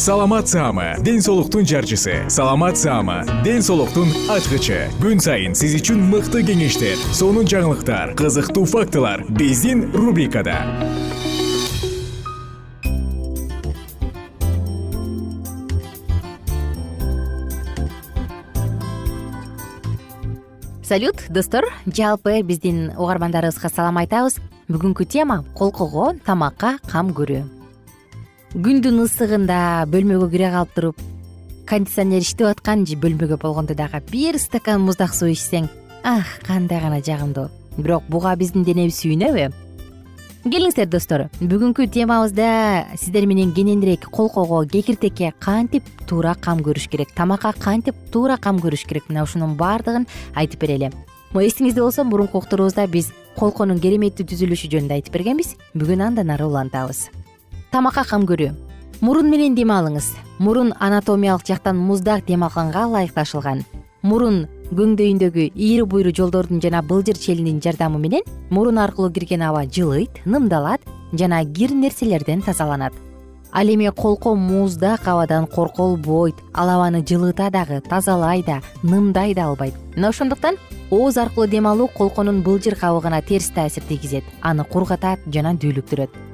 саламат саама ден соолуктун жарчысы. Саламат саама ден соолуктун ачкычы. Күн сайын сиз үчүн мыкты кеңештер сонун жаңылыктар кызыктуу фактылар биздин рубрикада. Салют достор. Жалпы биздин угармандарыбызга салам айтабыз. Бүгүнкү тема колкого тамакка кам көрүү күндүн ысыгында бөлмөгө кире калып туруп кондиционер иштеп аткан же бөлмөгө болгондо дагы бир стакан муздак суу ичсең ах кандай гана жагымдуу. Бирок буга биздин денебиз сүйүнөбү? Келиңиздер достор. Бүгүнкү темабызда сиздер менен кененирээк колкого кекиртекке кантип туура кам көрүш керек тамакка кантип туура кам көрүш керек? Мына ушунун баардыгын айтып берели. Эсиңизде болсо мурунку уктуруубузда биз колконун кереметтүү түзүлүшү жөнүндө айтып бергенбиз. Бүгүн андан ары улантабыз тамакка кам көрүү. Мурун менен дем алыңыз. Мурун анатомиялык жактан муздак дем алганга ылайыкташылган. Мурун көңдөйүндөгү ийри буйру жолдордун жана былжыр челиндин жардамы менен мурун аркылуу кирген аба жылыйт нымдалат жана кир нерселерден тазаланат. Ал эми колко муздак абадан корколбойт ал абаны жылыта дагы тазалай да нымдай да албайт. Мына ошондуктан ооз аркылуу дем алуу колконун былжыр кабыгына терс таасир тийгизет. Аны кургатат жана дүүлүктүрөт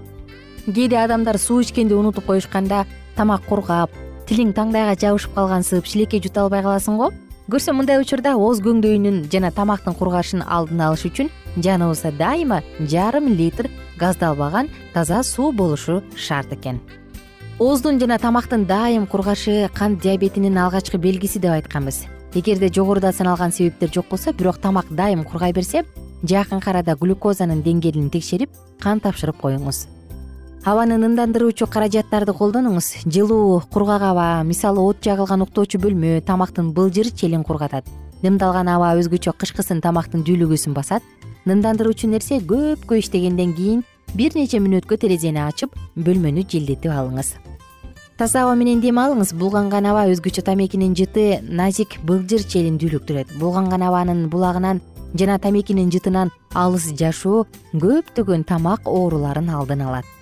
кээде адамдар суу ичкенди унутуп коюшканда тамак кургап тилиң таңдайга жабышып калгансып шилекке жута албай каласың го. Көрсө мындай учурда ооз көңдөйүнүн жана тамактын кургашын алдын алыш үчүн жаныбызда дайыма жарым литр газдалбаган таза суу болушу шарт экен. Ооздун жана тамактын дайым кургашы кант диабетинин алгачкы белгиси деп айтканбыз. Эгерде жогоруда саналган себептер жок болсо бирок тамак дайым кургай берсе жакынкы арада глюкозанын деңгээлин текшерип кан тапшырып коюңуз абаны нымдандыруучу каражаттарды колдонуңуз. Жылуу кургак аба мисалы от жагылган уктоочу бөлмө тамактын былжыр челин кургатат. Нымдалган аба өзгөчө кышкысын тамактын дүүлүгүүсүн басат. Нымдандыруучу нерсе көпкө иштегенден кийин бир нече мүнөткө терезени ачып бөлмөнү желдетип алыңыз. Таза аба менен дем алыңыз. Булганган аба өзгөчө тамекинин жыты назик былжыр челин дүүлүктүрөт. Булганган абанын булагынан жана тамекинин жытынан алыс жашоо көптөгөн тамак ооруларын алдын алат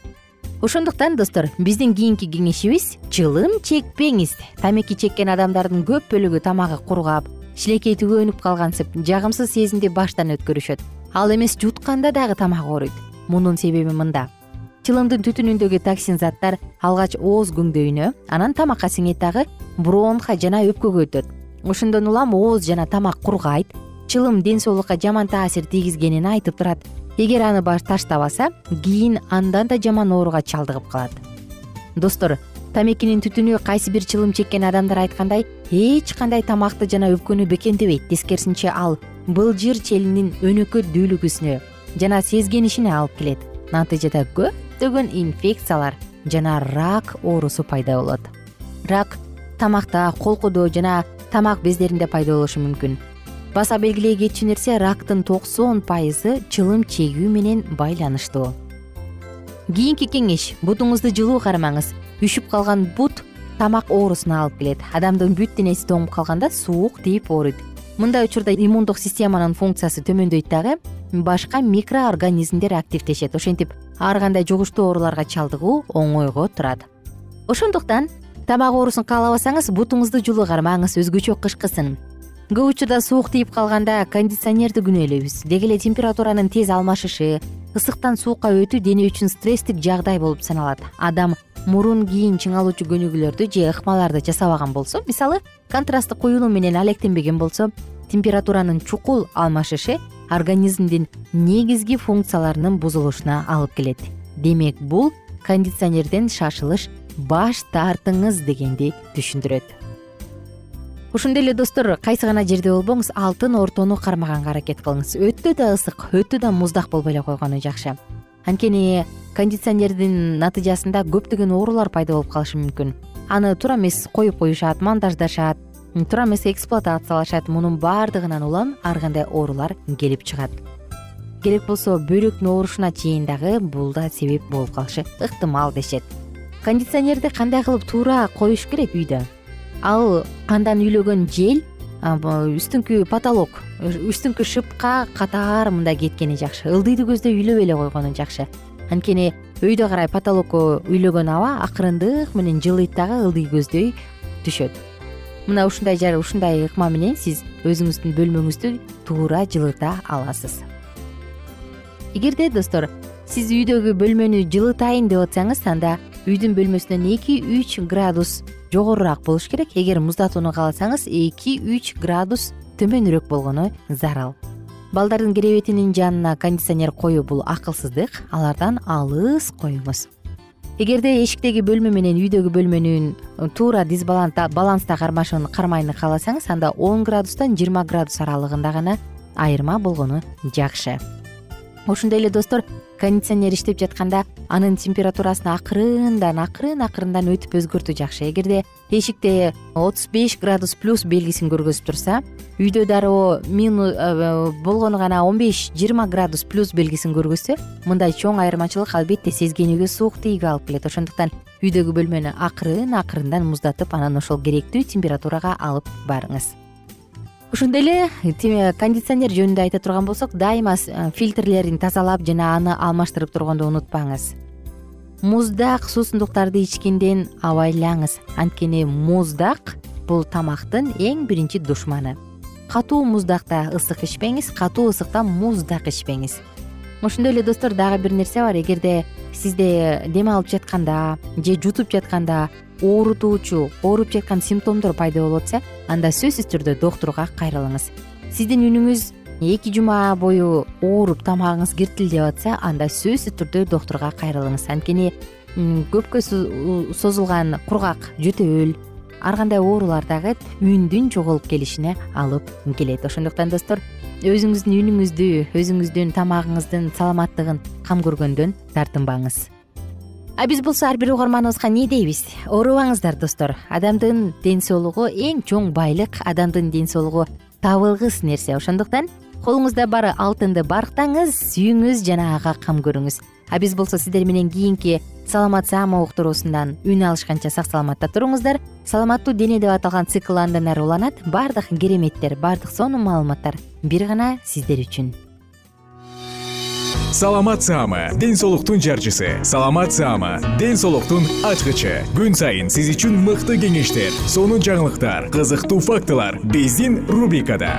ошондуктан достор биздин кийинки кеңешибиз чылым чекпеңиз. Тамеки чеккен адамдардын көп бөлүгү тамагы кургап шилекей түгөнүп калгансып жагымсыз сезимди баштан өткөрүшөт. Ал эмес жутканда дагы тамак ооруйт мунун себеби мында. Чылымдын түтүнүндөгү токсин заттар алгач ооз көңдөйүнө анан тамакка сиңет дагы бронха жана өпкөгө өтөт. Ошондон улам ооз жана тамак кургайт чылым ден соолукка жаман таасир тийгизгенин айтып турат эгер аны таштабаса кийин андан да жаман ооруга чалдыгып калат. Достор тамекинин түтүнү кайсы бир чылым чеккен адамдар айткандай эч кандай тамакты жана өпкөнү бекемдебейт тескерисинче ал былжыр челинин өнөкөт дүүлүгүүсүнө жана сезгенишине алып келет. Натыйжада көптөгөн инфекциялар жана рак оорусу пайда болот. Рак тамакта колкудо жана тамак бездеринде пайда болушу мүмкүн баса белгилей кетчү нерсе рактын токсон пайызы чылым чегүү менен байланыштуу. Кийинки кеңеш бутуңузду жылуу кармаңыз. Үшүп калган бут тамак оорусуна алып келет. Адамдын бүт денеси тоңуп калганда суук тийип ооруйт. Мындай учурда иммундук системанын функциясы төмөндөйт дагы башка микроорганизмдер активдешет. Ошентип ар кандай жугуштуу ооруларга чалдыгуу оңойго турат. Ошондуктан тамак оорусун каалабасаңыз бутуңузду жылуу кармаңыз өзгөчө кышкысын көп учурда суук тийип калганда кондиционерди күнөөлөйбүз деги эле температуранын тез алмашышы ысыктан суукка өтүү дене үчүн стресстик жагдай болуп саналат. Адам мурун кийин чыңалуучу көнүгүүлөрдү же ыкмаларды жасабаган болсо мисалы контрасттык куюлуу менен алектенбеген болсо температуранын чукул алмашышы организмдин негизги функцияларынын бузулушуна алып келет. Демек бул кондиционерден шашылыш баш тартыңыз дегенди түшүндүрөт ошондой эле достор кайсы гана жерде болбоңуз алтын ортону кармаганга аракет кылыңыз. Өтө да ысык өтө да муздак болбой эле койгону жакшы. Анткени кондиционердин натыйжасында көптөгөн оорулар пайда болуп калышы мүмкүн. Аны туура эмес коюп коюшат монтаждашат туура эмес эксплуатациялашат. Мунун баардыгынан улам ар кандай оорулар келип чыгат. Керек болсо бөйрөктүн оорушуна чейин дагы бул да себеп болуп калышы ыктымал дешет. Кондиционерди кандай кылып туура коюш керек үйдө ал андан үйлөгөн жел үстүңкү потолок үстүңкү шыпка катар мындай кеткени жакшы. Ылдыйды көздөй үйлөбөй эле койгону жакшы. Анткени өйдө карай потолокко үйлөгөн аба акырындык менен жылыйт дагы ылдый көздөй түшөт. Мына ушундай ушундай ыкма менен сиз өзүңүздүн бөлмөңүздү туура жылыта аласыз. Эгерде достор сиз үйдөгү бөлмөнү жылытайын деп атсаңыз анда үйдүн бөлмөсүнөн эки үч градус жогорураак болуш керек. Эгер муздатууну кааласаңыз эки үч градус төмөнүрөөк болгону зарыл балдардын керебетинин жанына кондиционер коюу бул акылсыздык алардан алыс коюңуз. Эгерде эшиктеги бөлмө менен үйдөгү бөлмөнүн туура баланста кармашын кармайны кааласаңыз анда он градустан жыйырма градус аралыгында гана айырма болгону жакшы ошондой эле достор кондиционер иштеп жатканда анын температурасын акырындан акырын акырындан өтүп өзгөртүү жакшы. Эгерде эшикте отуз беш градус плюс белгисин көргөзүп турса үйдө дароо э, болгону гана он беш жыйырма градус плюс белгисин көргөзсө мындай чоң айырмачылык албетте сезгенүүгө суук тийүүгө алып келет. Ошондуктан үйдөгү бөлмөнү акырын акырындан муздатып анан ошол керектүү температурага алып барыңыз ошондой эле кондиционер жөнүндө айта турган болсок дайыма э, фильтрлерин тазалап жана аны алмаштырып тургонду унутпаңыз. Муздак суусундуктарды ичкенден абайлаңыз. Анткени муздак бул тамактын эң биринчи душманы. Катуу муздакта ысык ичпеңиз катуу ысыкта муздак ичпеңиз. Ошондой эле достор дагы бир нерсе бар. Эгерде сизде дем алып жатканда же жутуп жатканда оорутуучу ооруп жаткан симптомдор пайда болуп атса анда сөзсүз түрдө доктурга кайрылыңыз. Сиздин үнүңүз эки жума бою ооруп тамагыңыз киртилдеп атса анда сөзсүз түрдө доктурга кайрылыңыз. Анткени көпкө созулган кургак жөтөөл ар кандай оорулар дагы үндүн жоголуп келишине алып келет. Ошондуктан достор өзүңүздүн үнүңүздү өзүңүздүн тамагыңыздын саламаттыгын кам көргөндөн тартынбаңыз. А биз болсо ар бир угарманыбызга эмне дейбиз? Оорубаңыздар достор. Адамдын ден соолугу эң чоң байлык адамдын ден соолугу табылгыс нерсе. Ошондуктан колуңузда бар алтынды барктаңыз сүйүңүз жана ага кам көрүңүз а биз болсо сиздер менен кийинки саламат саама уктуруусундан үн алышканча сак саламатта туруңуздар. Саламаттуу дене деп аталган цикл андан ары уланат. Баардык кереметтер баардык сонун маалыматтар бир гана сиздер үчүн. Саламат саама ден соолуктун жарчысы. Саламат саама ден соолуктун ачкычы. Күн сайын сиз үчүн мыкты кеңештер сонун жаңылыктар кызыктуу фактылар. Биздин рубрикада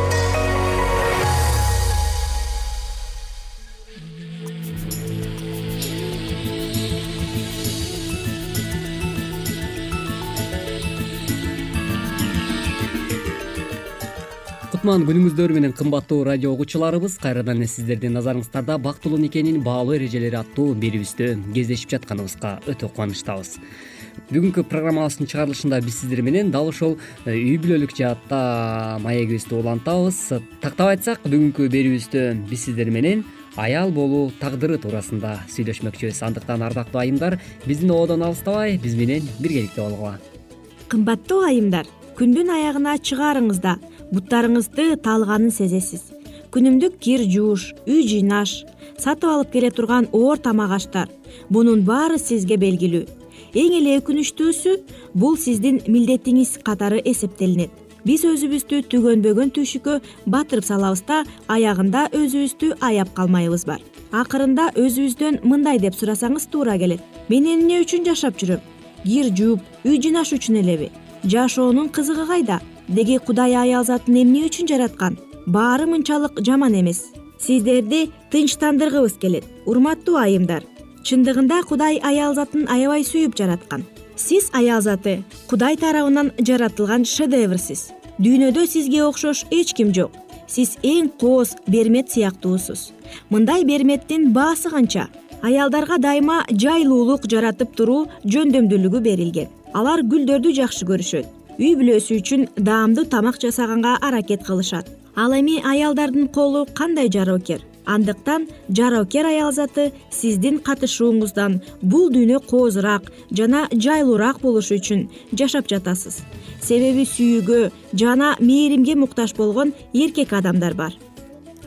кутман күнүңүздөр менен кымбаттуу радио угуучуларыбыз кайрадан эле сиздердин назарыңыздарда бактылуу никенин баалуу эрежелери аттуу берүүбүздө кездешип жатканыбызга өтө кубанычтабыз. Бүгүнкү программабыздын чыгарылышында биз сиздер менен дал ушол э, үй бүлөлүк жаатта маегибизди улантабыз. Тактап айтсак бүгүнкү берүүбүздө биз сиздер менен аял болуу тагдыры туурасында сүйлөшмөкчүбүз. Андыктан ардактуу айымдар биздин ободон алыстабай биз менен биргеликте болгула кымбаттуу айымдар күндүн аягына чыгаарыңызда буттарыңызды таалганын сезесиз. Күнүмдүк кир жууш үй жыйнаш сатып алып келе турган оор тамак аштар бунун баары сизге белгилүү. Эң эле өкүнүчтүүсү бул сиздин милдетиңиз катары эсептелинет. Биз өзүбүздү түгөнбөгөн түйшүккө батырып салабыз да аягында өзүбүздү аяп калмайбыз бар. Акырында өзүбүздөн мындай деп сурасаңыз туура келет. Мен эмне үчүн жашап жүрөм? Кир жууп үй жыйнаш үчүн элеби. Жашоонун кызыгы кайда деги кудай аял затын эмне үчүн жараткан? Баары мынчалык жаман эмес. Сиздерди тынчтандыргыбыз келет урматтуу айымдар. Чындыгында кудай аял затын аябай сүйүп жараткан. Сиз аял заты кудай тарабынан жаратылган шедеврсиз. Дүйнөдө сизге окшош эч ким жок. Сиз эң кооз бермет сыяктуусуз. Мындай берметтин баасы канча? Аялдарга дайыма жайлуулук жаратып туруу жөндөмдүүлүгү берилген. Алар гүлдөрдү жакшы көрүшөт үй бүлөсү үчүн даамдуу тамак жасаганга аракет кылышат. Ал эми аялдардын колу кандай жароокер? Андыктан жароокер аял заты сиздин катышууңуздан бул дүйнө коозураак жана жайлуураак болушу үчүн жашап жатасыз. Себеби сүйүүгө жана мээримге муктаж болгон эркек адамдар бар.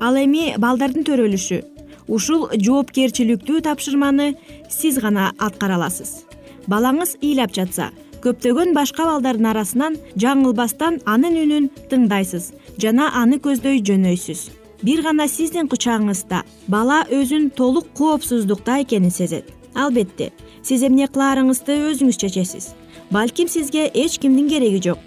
Ал эми балдардын төрөлүшү. Ушул жоопкерчиликтүү тапшырманы сиз гана аткара аласыз балаңыз ыйлап жатса көптөгөн башка балдардын арасынан жаңылбастан анын үнүн тыңдайсыз жана аны көздөй жөнөйсүз. Бир гана сиздин кучагыңызда бала өзүн толук коопсуздукта экенин сезет. Албетте сиз эмне кылаарыңызды өзүңүз чечесиз. Балким сизге эч кимдин кереги жок.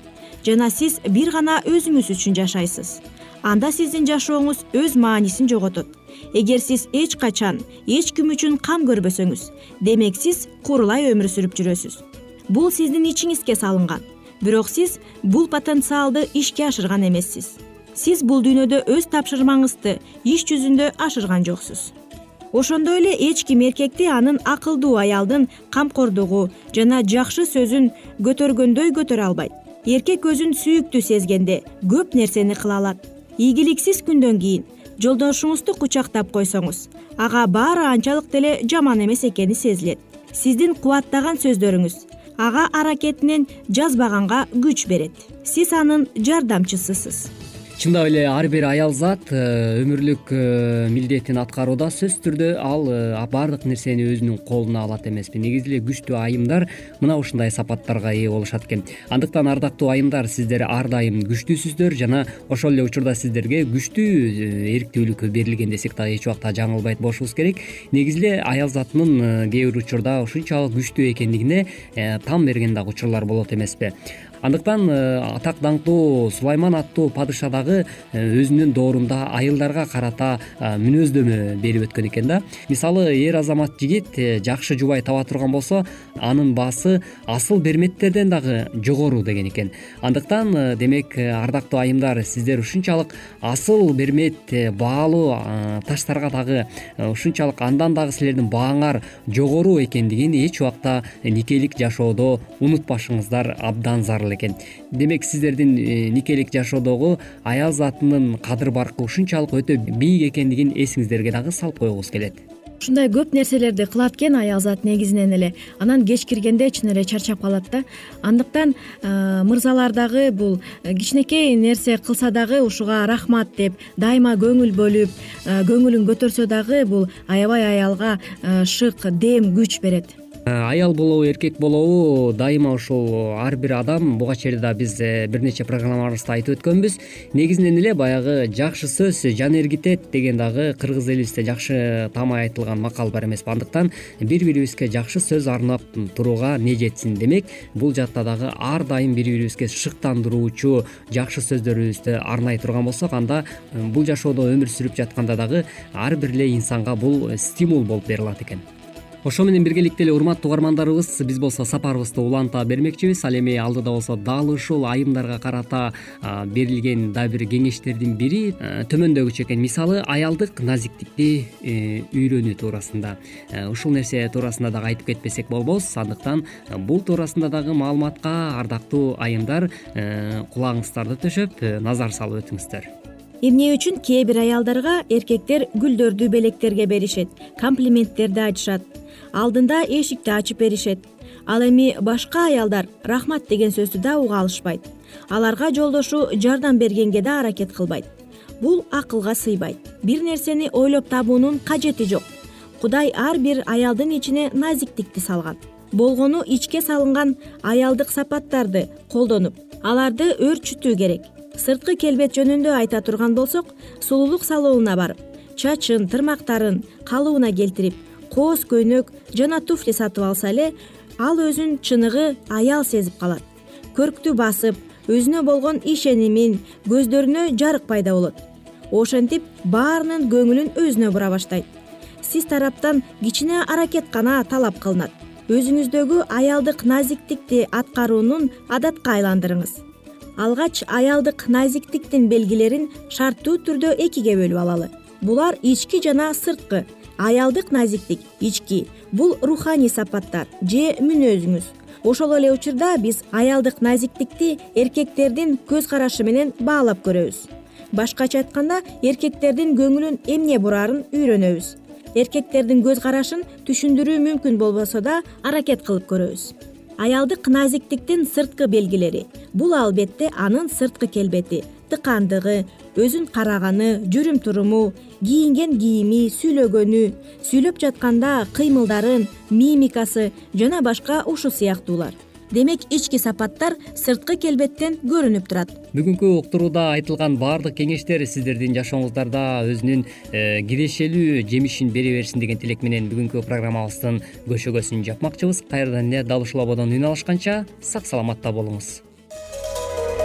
Жана сиз бир гана өзүңүз үчүн жашайсыз. Анда сиздин жашооңуз өз маанисин жоготот. Эгер сиз эч качан эч ким үчүн кам көрбөсөңүз демек сиз курулай өмүр сүрүп жүрөсүз бул сиздин ичиңизге салынган. Бирок сиз бул потенциалды ишке ашырган эмессиз. Сиз бул дүйнөдө өз тапшырмаңызды иш жүзүндө ашырган жоксуз. Ошондой эле эч ким эркекти анын акылдуу аялдын камкордугу жана жакшы сөзүн көтөргөндөй көтөрө албайт. Эркек өзүн сүйүктүү сезгенде көп нерсени кыла алат. Ийгиликсиз күндөн кийин жолдошуңузду кучактап койсоңуз. Ага баары анчалык деле жаман эмес экени сезилет. Сиздин кубаттаган сөздөрүңүз ага аракетинен жазбаганга күч берет. Сиз анын жардамчысысыз чындап эле ар бир аял зат э, өмүрлүк э, милдетин аткарууда сөзсүз түрдө ал э, баардык нерсени өзүнүн колуна алат эмеспи. Негизи эле күчтүү айымдар мына ушундай сапаттарга ээ болушат экен. Андыктан ардактуу айымдар сиздер ар дайым күчтүүсүздөр жана ошол эле учурда сиздерге күчтүү эрктүүлүк берилген десек дагы эч убакта жаңылбайт болушубуз керек. Негизи эле аял затынын кээ бир учурда ушунчалык күчтүү экендигине там берген дагы учурлар болот эмеспи андыктан э, атак даңктуу сулайман аттуу падыша дагы э, өзүнүн доорунда айылдарга карата э, мүнөздөмө берип өткөн экен да. Мисалы эр азамат жигит жакшы жубай таба турган болсо анын баасы асыл берметтерден дагы жогору деген экен. Андыктан демек ардактуу айымдар сиздер ушунчалык асыл бермет баалуу таштарга дагы ушунчалык андан дагы силердин бааңар жогору экендигин эч убакта никелик жашоодо унутпашыңыздар абдан зарыл экен. Демек сиздердин э, никелик жашоодогу аял затынын кадыр баркы ушунчалык өтө бийик экендигин эсиңиздерге дагы салып койгубуз келет. Ушундай көп нерселерди кылат экен аял зат негизинен эле. Анан кеч киргенде чын эле чарчап калат да. Андыктан э, мырзалар дагы бул э, кичинекей нерсе кылса дагы ушуга рахмат деп дайыма көңүл бөлүп көңүлүн көтөрсө дагы бул аябай аялга шык дем күч берет аял болобу эркек болобу дайыма ушул ар бир адам. Буга чейин да биз э, бир нече программабызда айтып өткөнбүз. Негизинен эле баягы жакшы сөз жан эргитет деген дагы кыргыз элибизде жакшы таамай айтылган макал бар эмеспи андыктан бири бирибизге жакшы сөз арнап турууга эмне жетсин демек бул жакта дагы ар дайым бири бирибизге шыктандыруучу жакшы сөздөрүбүздү арнай турган болсок анда э, бул жашоодо өмүр сүрүп жатканда дагы ар бир эле инсанга бул стимул болуп бере алат экен ошо менен биргеликте эле урматтуу угармандарыбыз биз болсо сапарыбызды уланта бермекчибиз. Ал эми алдыда болсо дал ушул айымдарга карата берилген дагы бир кеңештердин бири төмөндөгүчө экен мисалы аялдык назиктикти э, үйрөнүү туурасында. Э, ушул нерсе туурасында дагы айтып кетпесек болбос. Андыктан э, бул туурасында дагы маалыматка ардактуу айымдар кулагыңыздарды төшөп назар салып өтүңүздөр. Эмне үчүн кээ бир аялдарга эркектер гүлдөрдү белектерге беришет комплименттерди айтышат алдында эшикти ачып беришет. Ал эми башка аялдар рахмат деген сөздү да уга алышпайт. Аларга жолдошу жардам бергенге да аракет кылбайт. Бул акылга сыйбайт. Бир нерсени ойлоп табуунун кажети жок. Кудай ар бир аялдын ичине назиктикти салган. Болгону ичке салынган аялдык сапаттарды колдонуп аларды өөрчүтүү керек. Сырткы келбет жөнүндө айта турган болсок сулуулук салонуна барып чачын тырмактарын калыбына келтирип кооз көйнөк жана туфли сатып алса эле ал өзүн чыныгы аял сезип калат. Көрктү басып өзүнө болгон ишенимин көздөрүнө жарык пайда болот. Ошентип баарынын көңүлүн өзүнө бура баштайт. Сиз тараптан кичине аракет гана талап кылынат. Өзүңүздөгү аялдык назиктикти аткаруунун адатка айландырыңыз. Алгач аялдык назиктиктин белгилерин шарттуу түрдө экиге бөлүп алалы. Булар ички жана сырткы. Аялдык назиктик ички бул руханий сапаттар же мүнөзүңүз. Ошол эле учурда биз аялдык назиктикти эркектердин көз карашы менен баалап көрөбүз. Башкача айтканда эркектердин көңүлүн эмне бурарын үйрөнөбүз. Эркектердин көз карашын түшүндүрүү мүмкүн болбосо да аракет кылып көрөбүз. Аялдык назиктиктин сырткы белгилери. Бул албетте анын сырткы келбети тыкандыгы өзүн караганы жүрүм туруму кийинген кийими сүйлөгөнү сүйлөп жатканда кыймылдарын мимикасы жана башка ушул сыяктуулар. Демек ички сапаттар сырткы келбеттен көрүнүп турат. Бүгүнкү уктурууда айтылган баардык кеңештер сиздердин жашооңуздарда өзүнүн э, кирешелүү жемишин бере берсин деген тилек менен бүгүнкү программабыздын көшөгөсүн жапмакчыбыз. Кайрадан эле дал ушул ободон үн алышканча сак саламатта болуңуз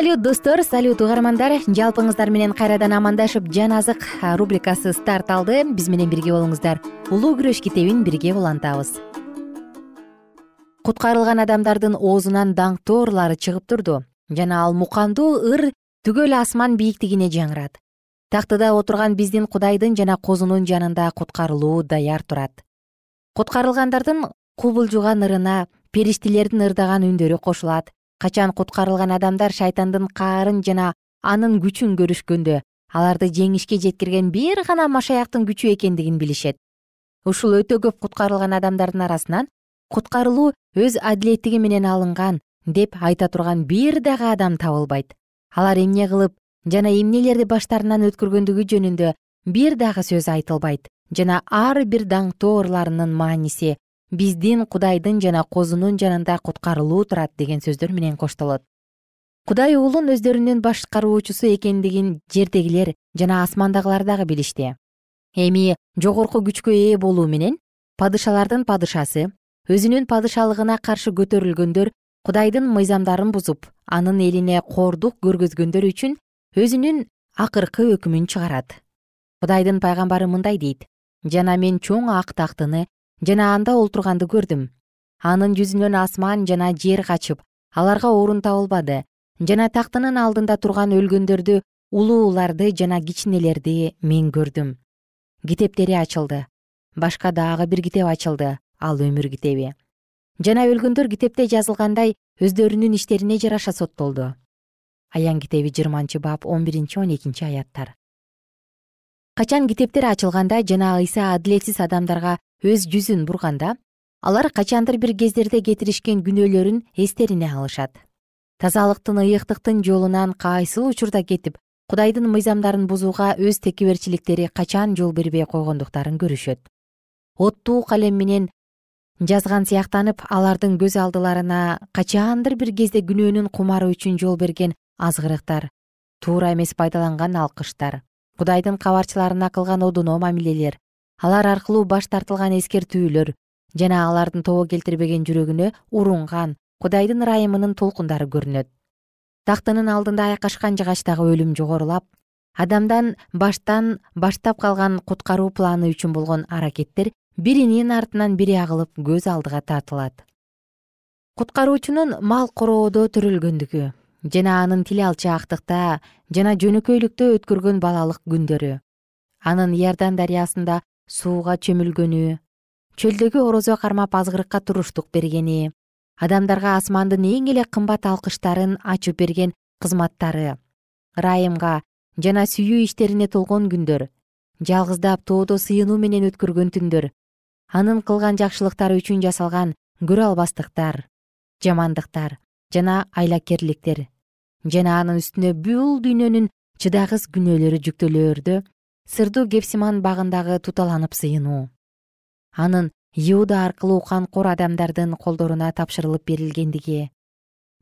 салют достор салют угармандар. Жалпыңыздар менен кайрадан амандашып жан азык рубрикасы старт алды биз менен бирге болуңуздар. Улуу күрөш китебин бирге улантабыз. Куткарылган адамдардын оозунан даңктуу ырлары чыгып турду. Жана ал мукандуу ыр түгөл асман бийиктигине жаңырат. Тактыда отурган биздин кудайдын жана козунун жанында куткарылуу даяр турат. Куткарылгандардын кубулжуган ырына периштелердин ырдаган үндөрү кошулат качан куткарылган адамдар шайтандын каарын жана анын күчүн көрүшкөндө аларды жеңишке жеткирген бир гана машаяктын күчү экендигин билишет. Ушул өтө көп куткарылган адамдардын арасынан куткарылуу өз адилеттиги менен алынган деп айта турган бир дагы адам табылбайт. Алар эмне кылып жана эмнелерди баштарынан өткөргөндүгү жөнүндө бир дагы сөз айтылбайт жана ар бир даңктуу ырларынын мааниси биздин кудайдын жана козунун жанында куткарылуу турат деген сөздөр менен коштолот. Кудай уулун өздөрүнүн башкаруучусу экендигин жердегилер жана асмандагылар дагы билишти. Эми жогорку күчкө ээ болуу менен падышалардын падышасы өзүнүн падышалыгына каршы көтөрүлгөндөр кудайдын мыйзамдарын бузуп анын элине кордук көргөзгөндөр үчүн өзүнүн акыркы өкүмүн чыгарат. Кудайдын пайгамбары мындай дейт жана мен чоң ак тактыны жана анда олтурганды көрдүм. Анын жүзүнөн асман жана жер качып аларга орун табылбады жана тактынын алдында турган өлгөндөрдү улууларды жана кичинелерди мен көрдүм. Китептери ачылды. Башка дагы бир китеп ачылды ал өмүр китеби. Жана өлгөндөр китепте жазылгандай өздөрүнүн иштерине жараша соттолду. Аян китеби жыйырманчы бап он биринчи он экинчи аяттар качан китептер ачылганда жана ыйса адилетсиз адамдарга өз жүзүн бурганда алар качандыр бир кездерде кетиришкен күнөөлөрүн эстерине алышат. Тазалыктын ыйыктыктын жолунан кайсыл учурда кетип кудайдын мыйзамдарын бузууга өз текеберчиликтери качан жол бербей койгондуктарын көрүшөт. Оттуу калем менен жазган сыяктанып алардын көз алдыларына качандыр бир кезде күнөөнүн кумары үчүн жол берген азгырыктар туура эмес пайдаланган алкыштар кудайдын кабарчыларына кылган одоно мамилелер алар аркылуу баш тартылган эскертүүлөр жана алардын тобо келтирбеген жүрөгүнө урунган кудайдын ырайымынын толкундары көрүнөт. Тактынын алдында айкашкан жыгачтагы өлүм жогорулап адамдан баштан баштап калган куткаруу планы үчүн болгон аракеттер биринин артынан бири агылып көз алдыга тартылат. Куткаруучунун мал короодо төрөлгөндүгү жана анын тил алчаактыкта жана жөнөкөйлүктө өткөргөн балалык күндөрү. Анын иордан дарыясында сууга чөмүлгөнү чөлдөгү орозо кармап азгырыкка туруштук бергени адамдарга асмандын эң эле кымбат алкыштарын ачып берген кызматтары ырайымга жана сүйүү иштерине толгон күндөр жалгыздап тоодо сыйынуу менен өткөргөн түндөр анын кылган жакшылыктары үчүн жасалган көрө албастыктар жамандыктар жана айлакерликтер жана анын үстүнө бул дүйнөнүн чыдагыс күнөөлөрү жүктөлөөрдө сырдуу кепсиман багындагы туталанып сыйынуу. Анын иуда аркылуу канкор адамдардын колдоруна тапшырылып берилгендиги.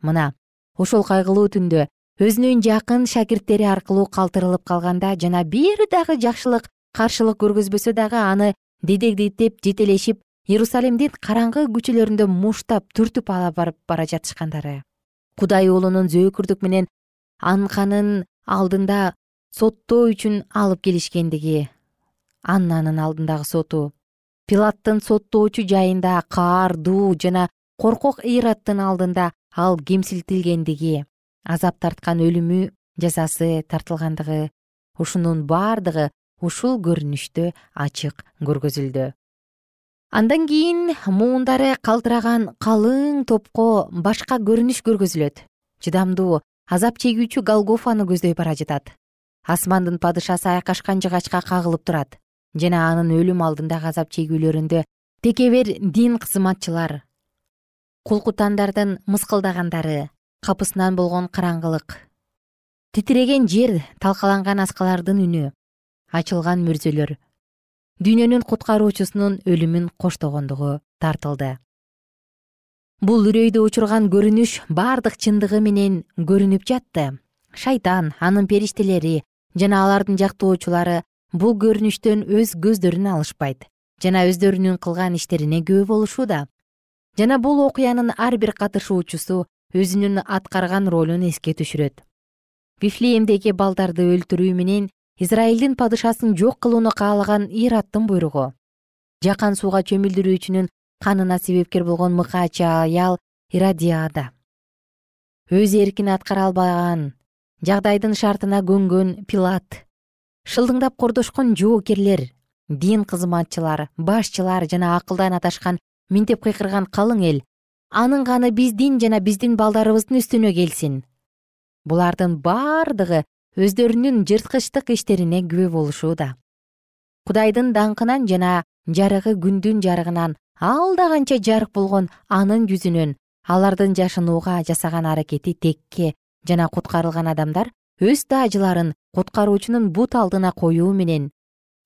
Мына ошол кайгылуу түндө өзүнүн жакын шакирттери аркылуу калтырылып калганда жана бир дагы жакшылык каршылык көргөзбөсө дагы аны дедегдетеп жетелешип иерусалимдин караңгы көчөлөрүндө муштап түртүп ала барып бара жатышкандары кудай уулунун зөөкүрдүк менен анканын алдында соттоо үчүн алып келишкендиги. Аннанын алдындагы соту. Пилаттын соттоочу жайында каардуу жана коркок ыйраттын алдында ал кемсинтилгендиги азап тарткан өлүмү жазасы тартылгандыгы ушунун бардыгы ушул көрүнүштө ачык көргөзүлдү андан кийин муундары калтыраган калың топко башка көрүнүш көргөзүлөт. Чыдамдуу азап чегүүчү голгофаны көздөй бара жатат. Асмандын падышасы айкашкан жыгачка кагылып турат. Жана анын өлүм алдындагы азап чегүүлөрүндө текебер дин кызматчылар кулкутандардын мыскылдагандары капысынан болгон караңгылык. Титиреген жер талкаланган аскалардын үнү ачылган мүрзөлөр дүйнөнүн куткаруучусунун өлүмүн коштогондугу тартылды. Бул үрөйдү учурган көрүнүш бардык чындыгы менен көрүнүп жатты. Шайтан анын периштелери жана алардын жактоочулары бул көрүнүштөн өз көздөрүн алышпайт жана өздөрүнүн кылган иштерине күбө болушууда. Жана бул окуянын ар бир катышуучусу өзүнүн аткарган ролун эске түшүрөт. Вифлеемдеги балдарды өлтүрүү менен израилдин падышасын жок кылууну каалаган ираттын буйругу. Жакан сууга чөмүлдүрүүчүнүн канына себепкер болгон мыкаачы аял ирадиада өз эркин аткара албаган жагдайдын шартына көнгөн пилат. Шылдыңдап кордошкон жоокерлер дин кызматчылар башчылар жана акылдан адашкан минтеп кыйкырган калың эл анын каны биздин жана биздин балдарыбыздын үстүнө келсин. Булардын бардыгы өздөрүнүн жырткычтык иштерине күбө болушууда. Кудайдын даңкынан жана жарыгы күндүн жарыгынан алда канча жарык болгон анын жүзүнөн алардын жашынууга жасаган аракети текке жана куткарылган адамдар өз таажыларын куткаруучунун бут алдына коюу менен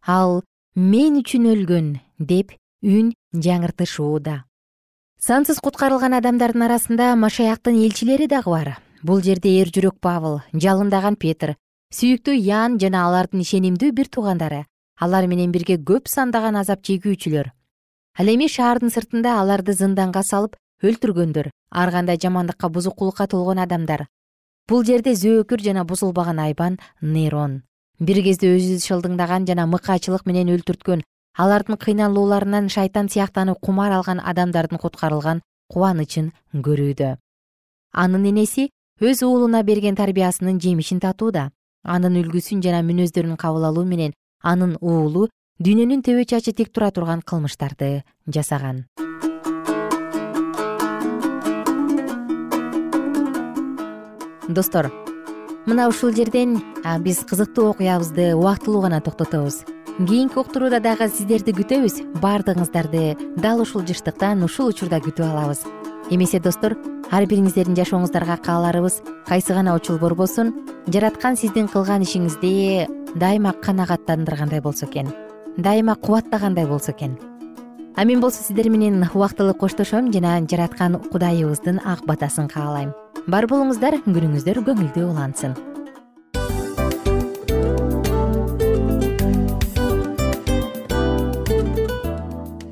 ал мен үчүн өлгөн деп үн жаңыртышууда. Сансыз куткарылган адамдардын арасында машаяктын элчилери дагы бар. Бул жерде эр жүрөк павыл жалындаган петр сүйүктүү ян жана алардын ишенимдүү бир туугандары. Алар менен бирге көп сандаган азап чегүүчүлөр. Ал эми шаардын сыртында аларды зынданга салып өлтүргөндөр ар кандай жамандыкка бузукулукка толгон адамдар. Бул жерде зөөкүр жана бузулбаган айбан нейрон. Бир кезде өзү шылдыңдаган жана мыкаачылык менен өлтүрткөн алардын кыйналууларынан шайтан сыяктанып кумар алган адамдардын куткарылган кубанычын көрүүдө. Анын энеси өз уулуна берген тарбиясынын жемишин татууда анын үлгүсүн жана мүнөздөрүн кабыл алуу менен анын уулу дүйнөнүн төбө чачы тик тура турган кылмыштарды жасаган. Достор мына ушул жерден биз кызыктуу окуябызды убактылуу гана токтотобуз. Кийинки уктурууда дагы сиздерди күтөбүз баардыгыңыздарды дал ушул жыштыктан ушул учурда күтүп алабыз эмесе достор ар бириңиздердин жашооңуздарга кааларыбыз. Кайсы гана учул борбосун жараткан сиздин кылган ишиңизди дайыма канагаттандыргандай болсо экен дайыма кубаттагандай болсо экен. А мен болсо сиздер менен убактылуу коштошом жана жараткан кудайыбыздын ак батасын каалайм. Бар болуңуздар күнүңүздөр көңүлдүү улансын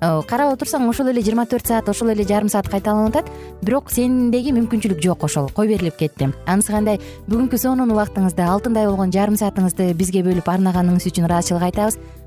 карап отурсаң ошол эле жыйырма төрт саат ошол эле жарым саат кайталанып атат. Бирок сендеги мүмкүнчүлүк жок ошол кой берилип кетти? Анысы кандай? Бүгүнкү сонун убактыңызды алтындай болгон жарым саатыңызды бизге бөлүп арнаганыңыз үчүн ыраазычылык айтабыз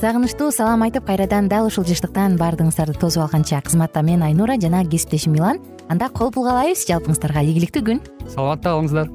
сагынычтуу салам айтып кайрадан дал ушул жыштыктан баардыгыңыздарды тосуп алганча. Кызматта мен айнура жана кесиптешим милан. Анда кол каалайбыз жалпыңыздарга. Ийгиликтүү күн. Саламатта калыңыздар.